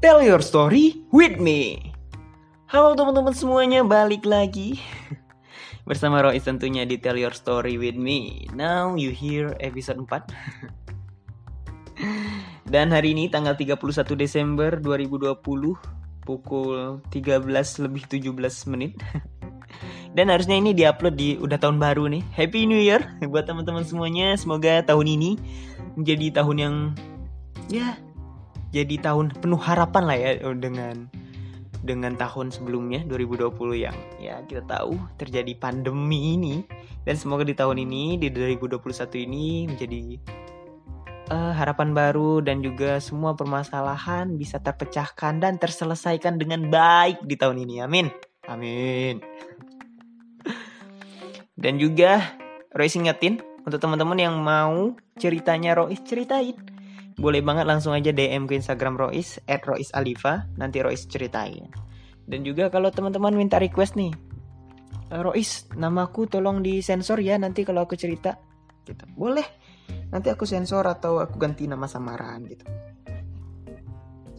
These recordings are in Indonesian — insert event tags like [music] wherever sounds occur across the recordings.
Tell your story with me. Halo teman-teman semuanya, balik lagi [laughs] bersama Rois tentunya di Tell Your Story with me. Now you hear episode 4. [laughs] Dan hari ini tanggal 31 Desember 2020 pukul 13 lebih 17 menit. [laughs] Dan harusnya ini diupload di udah tahun baru nih. Happy New Year buat teman-teman semuanya. Semoga tahun ini menjadi tahun yang ya jadi tahun penuh harapan lah ya dengan dengan tahun sebelumnya 2020 yang ya kita tahu terjadi pandemi ini. Dan semoga di tahun ini di 2021 ini menjadi uh, harapan baru dan juga semua permasalahan bisa terpecahkan dan terselesaikan dengan baik di tahun ini. Amin. Amin. Dan juga Royce ingetin untuk teman-teman yang mau ceritanya Royce ceritain boleh banget langsung aja DM ke Instagram Rois at Rois Alifa. Nanti Rois ceritain. Dan juga kalau teman-teman minta request nih eh, Rois namaku tolong disensor ya nanti kalau aku cerita gitu. Boleh. Nanti aku sensor atau aku ganti nama samaran gitu.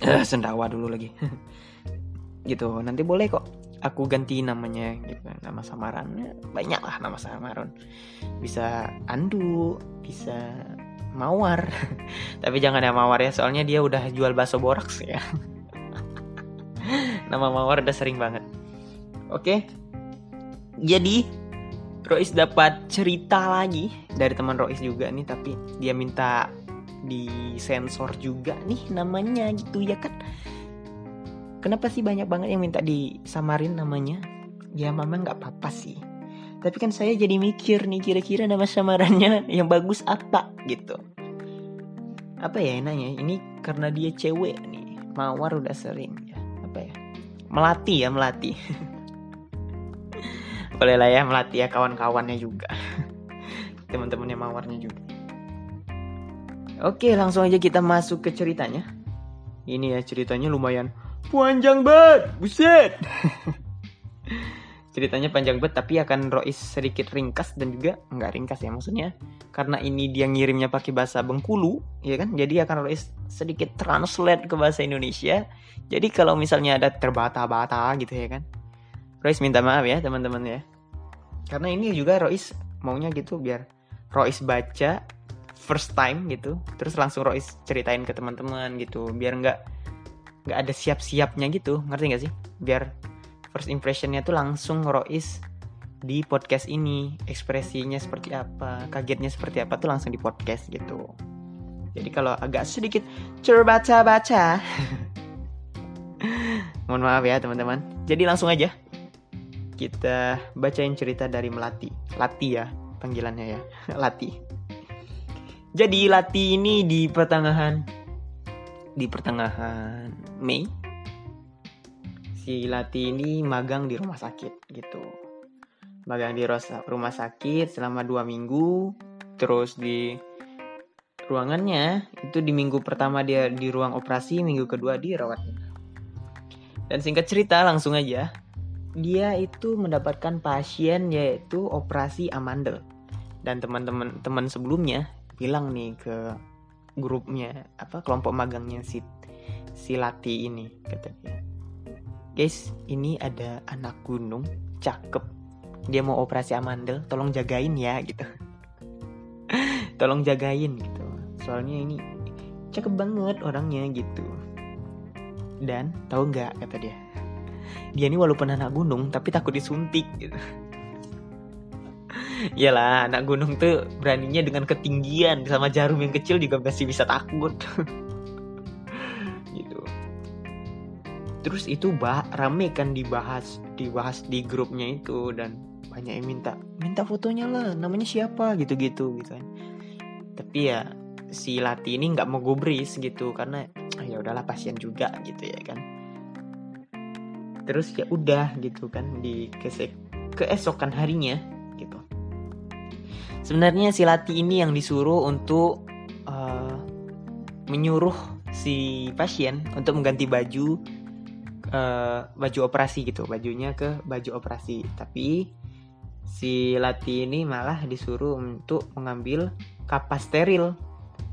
Eh, sendawa dulu lagi. [laughs] Gitu. Nanti boleh kok aku ganti namanya gitu. Nama samarannya banyak lah nama samaran. Bisa Andu bisa Mawar. [laughs] Tapi jangan ya Mawar ya, soalnya dia udah jual bakso boraks ya. [laughs] Nama Mawar udah sering banget. Oke. Jadi Rois dapat cerita lagi dari teman Rois juga nih, tapi dia minta disensor juga nih namanya gitu ya kan. Kenapa sih banyak banget yang minta disamarin namanya? Ya memang nggak apa-apa sih tapi kan saya jadi mikir nih kira-kira nama samarannya [laughs] yang bagus apa gitu. Apa ya enaknya? Ini karena dia cewek nih. Mawar udah sering ya. Apa ya? Melati ya, melati. [laughs] Boleh lah ya melati ya kawan-kawannya juga. [laughs] Teman-temannya mawarnya juga. Oke, langsung aja kita masuk ke ceritanya. Ini ya ceritanya lumayan panjang banget. Buset. Ceritanya panjang banget tapi akan Rois sedikit ringkas dan juga nggak ringkas ya maksudnya. Karena ini dia ngirimnya pakai bahasa Bengkulu ya kan? Jadi akan Rois sedikit translate ke bahasa Indonesia. Jadi kalau misalnya ada terbata-bata gitu ya kan? Rois minta maaf ya teman-teman ya. Karena ini juga Rois maunya gitu biar Rois baca first time gitu. Terus langsung Rois ceritain ke teman-teman gitu biar nggak nggak ada siap-siapnya gitu. Ngerti nggak sih? Biar first impressionnya tuh langsung Rois di podcast ini. Ekspresinya seperti apa kagetnya seperti apa tuh langsung di podcast gitu. Jadi kalau agak sedikit terbaca-baca [laughs] mohon maaf ya teman-teman. Jadi langsung aja. Kita bacain cerita dari Melati. Lati ya panggilannya ya. [laughs] Lati. Jadi Lati ini di pertengahan. Di pertengahan Mei si Lati ini magang di rumah sakit gitu. Magang di rumah sakit selama dua minggu terus di ruangannya itu di minggu pertama dia di ruang operasi minggu kedua dirawat dan singkat cerita langsung aja. Dia itu mendapatkan pasien yaitu operasi amandel. Dan teman-teman teman sebelumnya bilang nih ke grupnya apa kelompok magangnya si si Lati ini katanya guys ini ada anak gunung cakep. Dia mau operasi amandel tolong jagain ya gitu. [laughs] Tolong jagain gitu. Soalnya ini cakep banget orangnya gitu. Dan tahu nggak kata dia? Dia ini walaupun anak gunung tapi takut disuntik gitu. [laughs] Iyalah, anak gunung tuh beraninya dengan ketinggian sama jarum yang kecil juga masih bisa takut. [laughs] terus itu bah rame kan dibahas dibahas di grupnya itu dan banyak yang minta minta fotonya lah namanya siapa? gitu gitu gitu kan. Tapi ya si Lati ini nggak mau gubris gitu karena ah, ya udahlah pasien juga gitu ya kan. Terus ya udah gitu kan di kesek keesokan harinya gitu. Sebenarnya si Lati ini yang disuruh untuk uh, menyuruh si pasien untuk mengganti baju uh, baju operasi gitu. Bajunya ke baju operasi. Tapi si Lati ini malah disuruh untuk mengambil kapas steril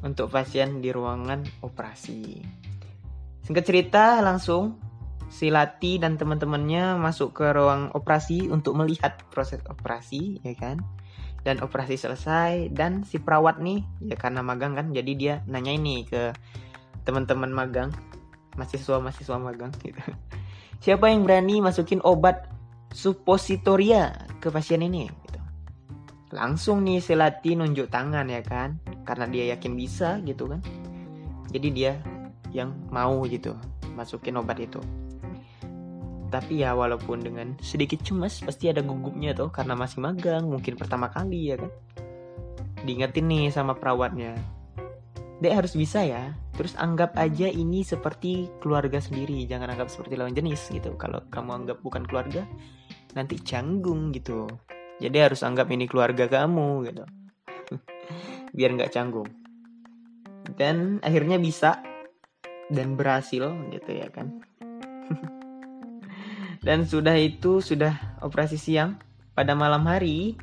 untuk pasien di ruangan operasi. Singkat cerita langsung si Lati dan teman-temannya masuk ke ruang operasi untuk melihat proses operasi ya kan? Dan operasi selesai dan si perawat nih ya karena magang kan jadi dia nanya ini ke teman-teman magang mahasiswa-mahasiswa magang gitu siapa yang berani masukin obat suppositoria ke pasien ini? Gitu. langsung nih si Lati nunjuk tangan ya kan? Karena dia yakin bisa gitu kan? Jadi dia yang mau gitu masukin obat itu. Tapi ya walaupun dengan sedikit cemas pasti ada gugupnya tuh karena masih magang mungkin pertama kali ya kan? Diingetin nih sama perawatnya. Dek harus bisa ya terus anggap aja ini seperti keluarga sendiri jangan anggap seperti lawan jenis gitu. Kalau kamu anggap bukan keluarga nanti canggung gitu. Jadi harus anggap ini keluarga kamu gitu. [laughs] Biar nggak canggung. Dan akhirnya bisa dan berhasil gitu ya kan. [laughs] Dan sudah itu sudah operasi siang. Pada malam hari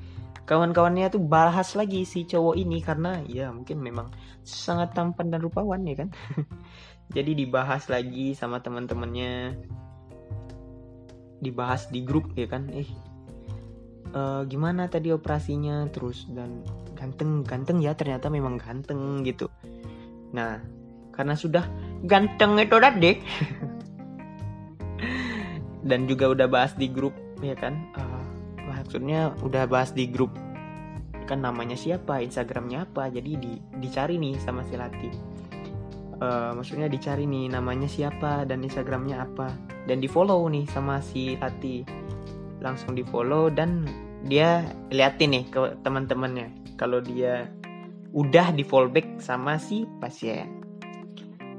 kawan-kawannya tuh bahas lagi si cowok ini karena ya mungkin memang sangat tampan dan rupawan ya kan? [laughs] Jadi dibahas lagi sama teman-temannya. Dibahas di grup ya kan? Eh uh, gimana tadi operasinya? Terus dan ganteng ganteng ya ternyata memang ganteng gitu. Nah karena sudah ganteng itu deh [laughs] dan juga udah bahas di grup ya kan? Uh, maksudnya udah bahas di grup kan namanya siapa instagramnya apa jadi di, dicari nih sama si Lati uh, maksudnya dicari nih namanya siapa dan instagramnya apa. Dan di follow nih sama si Lati langsung di follow dan dia liatin nih ke teman-temannya kalau dia udah di fallback sama si pasien.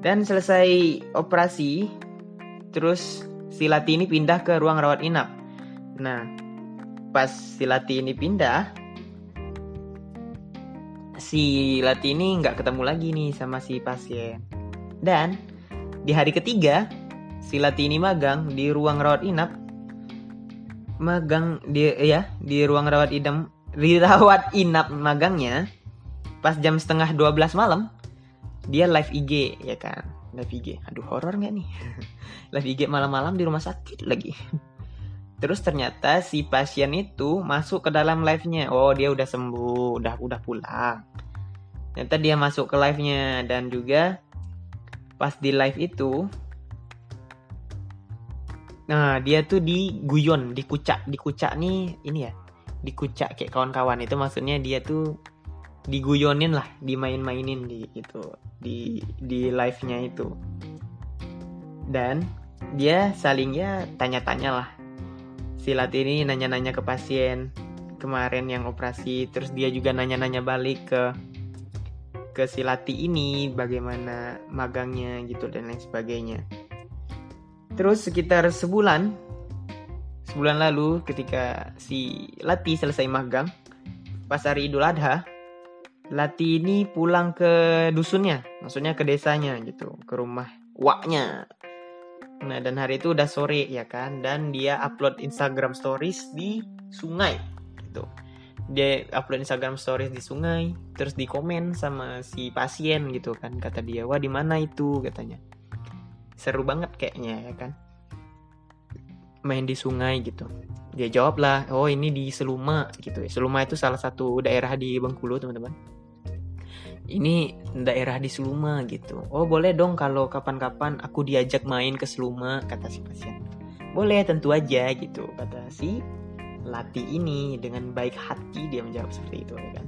Dan selesai operasi terus si Lati ini pindah ke ruang rawat inap. Nah, pas si Lati ini pindah, si Lati ini nggak ketemu lagi nih sama si pasien. Dan di hari ketiga, si Lati ini magang di ruang rawat inap. Magang di ya di ruang rawat inap di rawat inap magangnya pas jam setengah 12 malam dia live IG ya kan live IG aduh horor nggak nih [laughs] live IG malam-malam di rumah sakit lagi [laughs] terus ternyata si pasien itu masuk ke dalam live-nya. Oh dia udah sembuh udah udah pulang. Ternyata dia masuk ke live-nya. Dan juga pas di live itu nah dia tuh di guyon di kucak di kucak nih ini ya di kucak kayak kawan-kawan. Itu maksudnya dia tuh diguyonin lah dimain-mainin di itu di di live nya itu. Dan dia saling ya tanya-tanya lah si ini nanya-nanya ke pasien kemarin yang operasi terus dia juga nanya-nanya balik ke ke si ini bagaimana magangnya gitu dan lain sebagainya terus sekitar sebulan sebulan lalu ketika si Lati selesai magang pas hari Idul Adha Lati ini pulang ke dusunnya, maksudnya ke desanya gitu, ke rumah waknya. Nah, dan hari itu udah sore ya kan, dan dia upload Instagram stories di sungai gitu. Dia upload Instagram stories di sungai, terus di komen sama si pasien gitu kan, kata dia, "Wah, di mana itu?" katanya. Seru banget kayaknya ya kan. Main di sungai gitu. Dia jawab lah, "Oh, ini di Seluma gitu ya. Seluma itu salah satu daerah di Bengkulu, teman-teman." Ini daerah di Seluma gitu. Oh boleh dong kalau kapan-kapan aku diajak main ke Seluma kata si pasien. Boleh tentu aja gitu kata si Lati ini dengan baik hati dia menjawab seperti itu ya kan.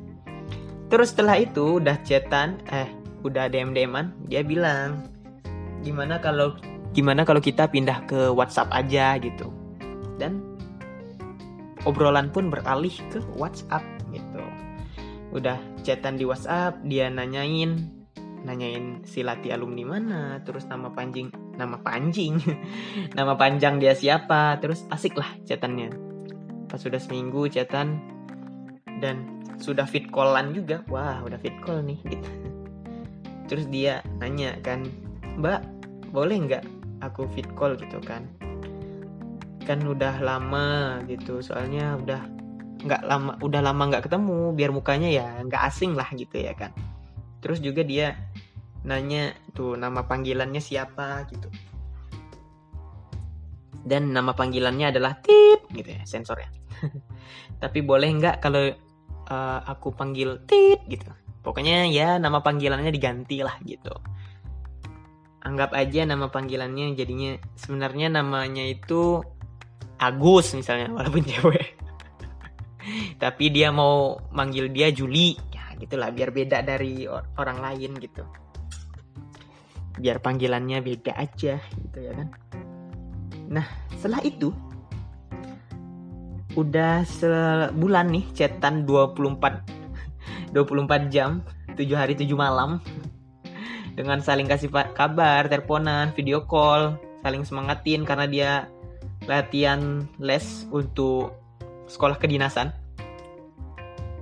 Terus setelah itu udah chatan eh udah DM DMan dia bilang gimana kalau gimana kalau kita pindah ke WhatsApp aja gitu. Dan obrolan pun beralih ke WhatsApp udah chatan di WhatsApp dia nanyain nanyain si Lati alumni mana terus nama panjang nama panjang [laughs] nama panjang dia siapa terus asik lah chatannya. Pas sudah seminggu chatan dan sudah fit callan juga. Wah udah fit call nih gitu. [laughs] Terus dia nanya kan mbak boleh nggak aku fit call gitu kan? Kan udah lama gitu soalnya udah nggak lama udah lama nggak ketemu biar mukanya ya nggak asing lah gitu ya kan. Terus juga dia nanya tuh nama panggilannya siapa gitu. Dan nama panggilannya adalah tip gitu ya sensor ya [laughs] tapi boleh nggak kalau uh, aku panggil tip gitu? Pokoknya ya nama panggilannya diganti lah gitu. Anggap aja nama panggilannya jadinya sebenarnya namanya itu Agus misalnya walaupun cewek tapi dia mau manggil dia Juli. Ya gitulah biar beda dari orang lain gitu. Biar panggilannya beda aja gitu ya kan. Nah setelah itu udah sebulan nih chatan 24 24 [laughs] jam 7 hari 7 malam dengan saling kasih kabar, teleponan, video call, saling semangatin karena dia latihan les untuk sekolah kedinasan.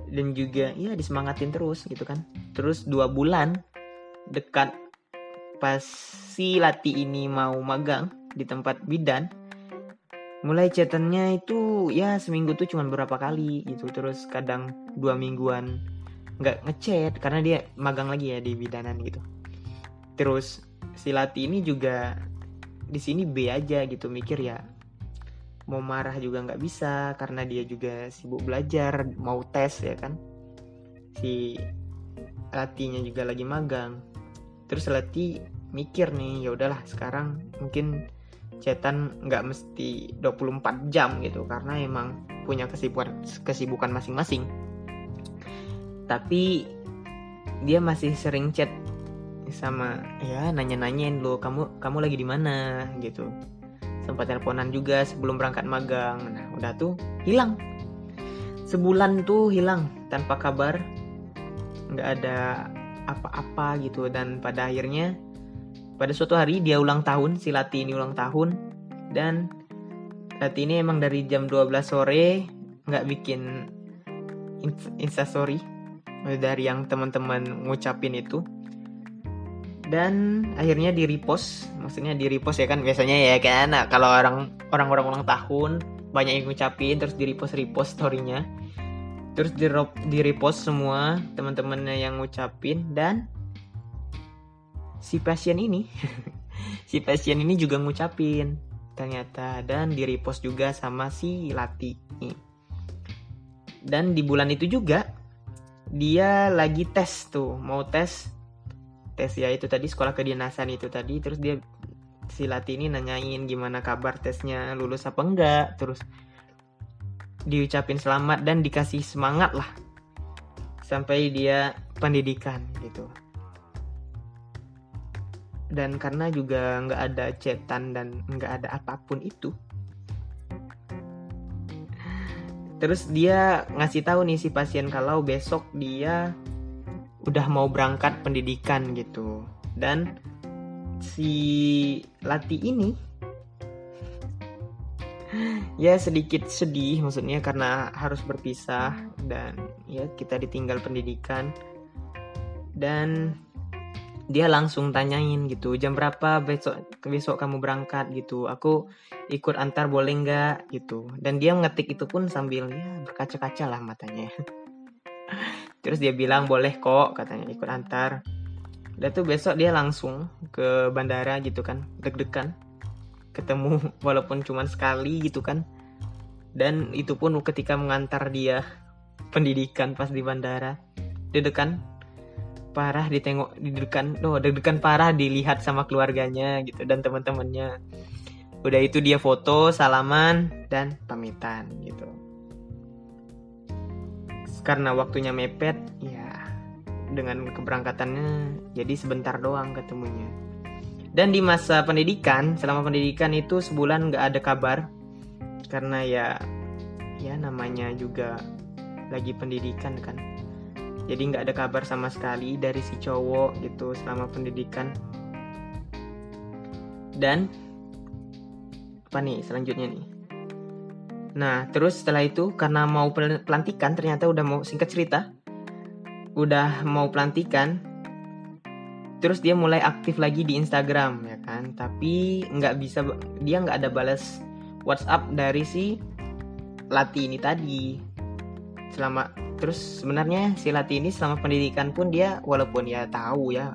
Dan juga ya disemangatin terus gitu kan. Terus dua bulan dekat pas si Lati ini mau magang di tempat bidan mulai chatannya itu ya seminggu tuh cuma berapa kali gitu. Terus kadang dua mingguan nggak ngechat karena dia magang lagi ya di bidanan gitu. Terus si Lati ini juga di sini B aja gitu mikir ya mau marah juga nggak bisa karena dia juga sibuk belajar mau tes ya kan? Si Latinya juga lagi magang. Terus Lati mikir nih ya udahlah sekarang mungkin cetan nggak mesti 24 jam gitu karena emang punya kesibukan kesibukan masing-masing. Tapi dia masih sering chat sama ya nanya-nanyain lo kamu kamu lagi di mana? gitu sempat teleponan juga sebelum berangkat magang. Nah udah tuh hilang. Sebulan tuh hilang. Tanpa kabar nggak ada apa-apa gitu. Dan pada akhirnya pada suatu hari dia ulang tahun si Lati ini ulang tahun. Dan Lati ini emang dari jam 12 sore nggak bikin instastory dari yang teman-teman ngucapin itu dan akhirnya di repost maksudnya di repost ya kan biasanya ya kan. Nah, kalau orang orang orang ulang tahun banyak yang ngucapin terus di repost repost storynya. Terus di, di repost semua teman-temannya yang ngucapin dan si pasien ini [laughs] si pasien ini juga ngucapin ternyata. Dan di repost juga sama si Lati. Dan di bulan itu juga dia lagi tes tuh mau tes tes ya itu tadi sekolah kedinasan itu tadi. Terus dia si Lati ini nanyain gimana kabar tesnya? Lulus apa enggak? Terus diucapin selamat dan dikasih semangat lah. Sampai dia pendidikan gitu. Dan karena juga nggak ada cetan dan nggak ada apa pun itu terus dia ngasih tahu nih si pasien kalau besok dia udah mau berangkat pendidikan gitu. Dan si Lati ini [laughs] ya sedikit sedih maksudnya karena harus berpisah dan ya kita ditinggal pendidikan. Dan dia langsung tanyain gitu jam berapa besok besok kamu berangkat? gitu. Aku ikut antar boleh nggak? gitu. Dan dia ngetik itu pun sambil ya berkaca-kaca lah matanya [laughs] terus dia bilang boleh kok katanya ikut antar. Udah tuh besok dia langsung ke bandara gitu kan deg-degan. Ketemu [laughs] walaupun cuma sekali gitu kan. Dan itu pun ketika mengantar dia pendidikan pas di bandara deg-degan parah ditengok deg-degan oh deg-degan parah dilihat sama keluarganya gitu dan teman-temannya. Udah itu dia foto salaman dan pamitan gitu karena waktunya mepet ya dengan keberangkatannya jadi sebentar doang ketemunya. Dan di masa pendidikan selama pendidikan itu sebulan nggak ada kabar. Karena ya ya namanya juga lagi pendidikan kan. Jadi nggak ada kabar sama sekali dari si cowok gitu selama pendidikan. Dan apa nih selanjutnya nih Nah, terus setelah itu karena mau pelantikan ternyata udah mau singkat cerita, udah mau pelantikan, terus dia mulai aktif lagi di Instagram ya kan, tapi nggak bisa dia nggak ada balas WhatsApp dari si Lati ini tadi. Selama terus sebenarnya si Lati ini selama pendidikan pun dia walaupun ya tahu ya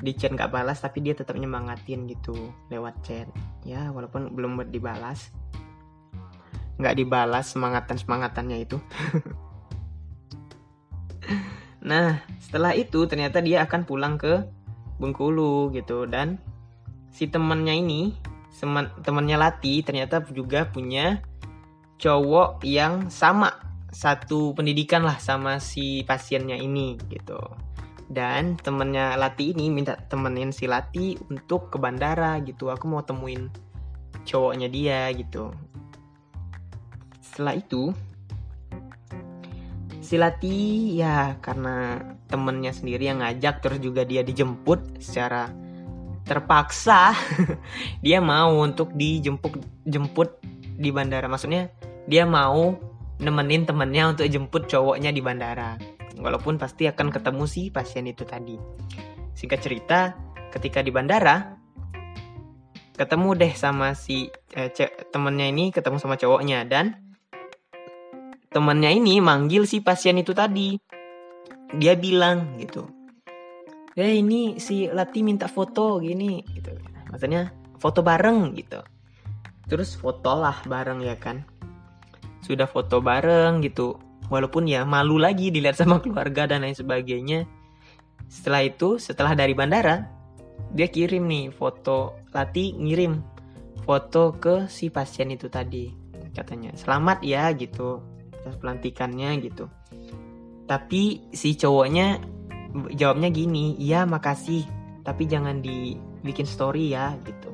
di chat nggak balas tapi dia tetap nyemangatin gitu lewat chat. Ya walaupun belum dibalas nggak dibalas semangatan semangatannya itu. [laughs] Nah setelah itu ternyata dia akan pulang ke Bengkulu gitu. Dan si temannya ini temannya Lati ternyata juga punya cowok yang sama satu pendidikan lah sama si pasiennya ini gitu. Dan temennya Lati ini minta temenin si Lati untuk ke bandara gitu. Aku mau temuin cowoknya dia gitu setelah itu si Lati ya karena temennya sendiri yang ngajak terus juga dia dijemput secara terpaksa [laughs] dia mau untuk dijemput jemput di bandara. Maksudnya dia mau nemenin temennya untuk jemput cowoknya di bandara. Walaupun pasti akan ketemu si pasien itu tadi. Singkat cerita ketika di bandara ketemu deh sama si eh, temennya ini ketemu sama cowoknya. Dan temannya ini manggil si pasien itu tadi. Dia bilang gitu. Eh ini si Lati minta foto gini gitu. Maksudnya foto bareng gitu. Terus foto lah bareng ya kan. Sudah foto bareng gitu. Walaupun ya malu lagi dilihat sama keluarga dan lain sebagainya. Setelah itu, setelah dari bandara, dia kirim nih foto Lati ngirim foto ke si pasien itu tadi katanya selamat ya gitu atas pelantikannya gitu. Tapi si cowoknya jawabnya gini iya makasih tapi jangan dibikin story ya gitu.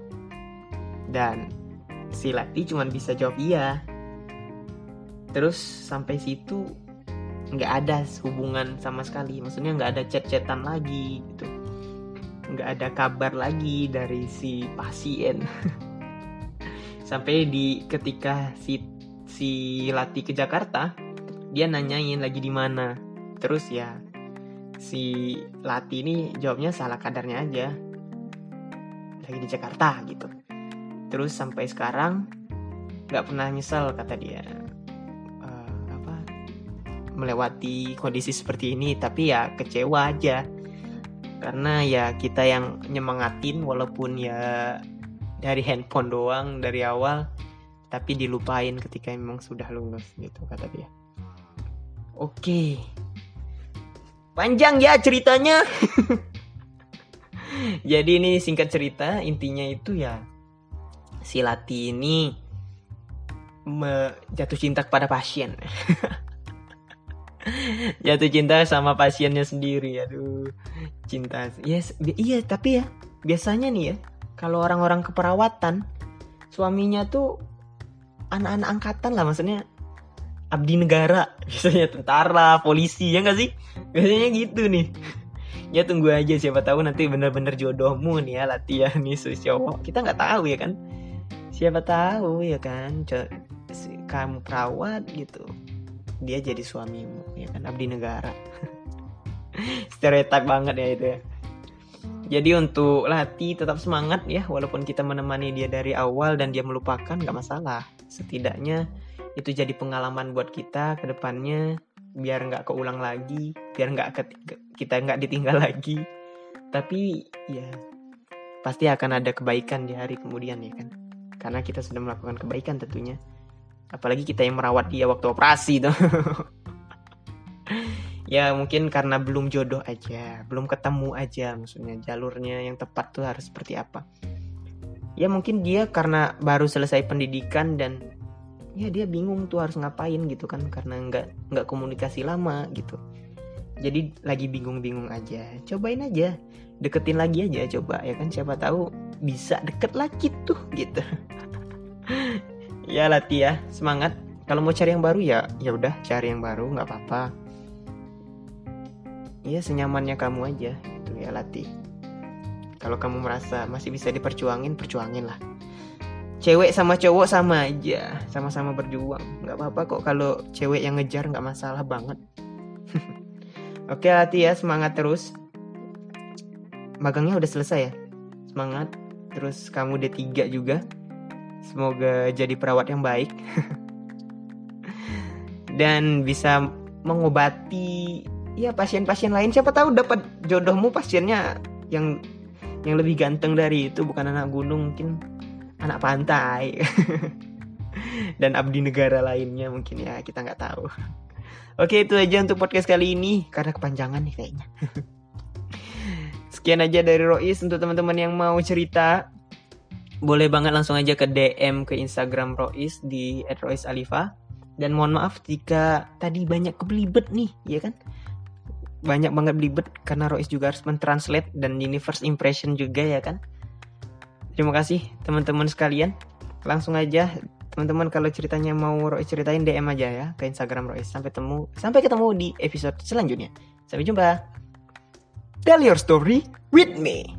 Dan si Lati cuma bisa jawab iya. Terus sampai situ nggak ada hubungan sama sekali maksudnya nggak ada chat-chatan lagi gitu. Nggak ada kabar lagi dari si pasien. [laughs] Sampai di ketika si si Lati ke Jakarta dia nanyain lagi di mana. Terus ya si Lati ini jawabnya salah kadarnya aja. Lagi di Jakarta gitu. Terus sampai sekarang nggak pernah nyesel kata dia. Uh, apa melewati kondisi seperti ini tapi ya kecewa aja. Karena ya kita yang nyemangatin walaupun ya dari handphone doang dari awal tapi dilupain ketika memang sudah lulus gitu kata dia. Oke. Panjang ya ceritanya. [laughs] Jadi ini singkat cerita, intinya itu ya si Lati ini jatuh cinta kepada pasien. [laughs] jatuh cinta sama pasiennya sendiri aduh cinta yes iya tapi ya biasanya nih ya kalau orang-orang keperawatan suaminya tuh anak-anak angkatan lah maksudnya. Abdi negara [laughs] biasanya tentara polisi ya nggak sih? Biasanya gitu nih. [laughs] Ya tunggu aja siapa tahu nanti bener-bener jodohmu nih ya latihan nih si kita nggak tahu ya kan? Siapa tahu ya kan? Kamu perawat gitu. Dia jadi suamimu ya kan? Abdi negara. [laughs] Stereotip banget ya itu ya. Jadi untuk Lati tetap semangat ya walaupun kita menemani dia dari awal dan dia melupakan nggak masalah. Setidaknya itu jadi pengalaman buat kita ke depannya biar nggak keulang lagi, biar nggak kita nggak ditinggal [laughs] lagi. Tapi ya pasti akan ada kebaikan di hari kemudian ya kan. Karena kita sudah melakukan kebaikan tentunya. Apalagi kita yang merawat dia waktu operasi tuh. [laughs] ya mungkin karena belum jodoh aja belum ketemu aja maksudnya jalurnya yang tepat tuh harus seperti apa ya mungkin dia karena baru selesai pendidikan dan ya dia bingung tuh harus ngapain gitu kan karena nggak nggak komunikasi lama gitu. Jadi lagi bingung-bingung aja. Cobain aja. Deketin lagi aja coba ya kan? Siapa tahu bisa deket lagi tuh gitu. [laughs] Ya latih ya. Semangat. Kalau mau cari yang baru ya ya udah cari yang baru nggak apa-apa. Ya senyamannya kamu aja. Itu ya latih kalau kamu merasa masih bisa diperjuangin perjuangin lah. Cewek sama cowok sama aja sama-sama berjuang. Nggak apa-apa kok kalau cewek yang ngejar nggak masalah banget. [laughs] Oke latih ya semangat terus. Magangnya udah selesai ya? Semangat. Terus kamu D3 juga. Semoga jadi perawat yang baik. [laughs] Dan bisa mengobati ya pasien-pasien lain. Siapa tahu dapat jodohmu pasiennya yang yang lebih ganteng dari itu bukan anak gunung mungkin anak pantai. [laughs] Dan abdi negara lainnya mungkin ya kita nggak tahu. Oke itu aja untuk podcast kali ini. Karena kepanjangan nih kayaknya. [laughs] Sekian aja dari Rois untuk teman-teman yang mau cerita boleh banget langsung aja ke DM ke Instagram Rois di @roisalifa dan mohon maaf jika tadi banyak kebelibet nih ya kan banyak banget belibet karena Rois juga harus mentranslate dan ini first impression juga ya kan? Terima kasih teman-teman sekalian. Langsung aja teman-teman kalau ceritanya mau Rois ceritain DM aja ya ke Instagram Rois sampai temu sampai ketemu di episode selanjutnya. Sampai jumpa. Tell your story with me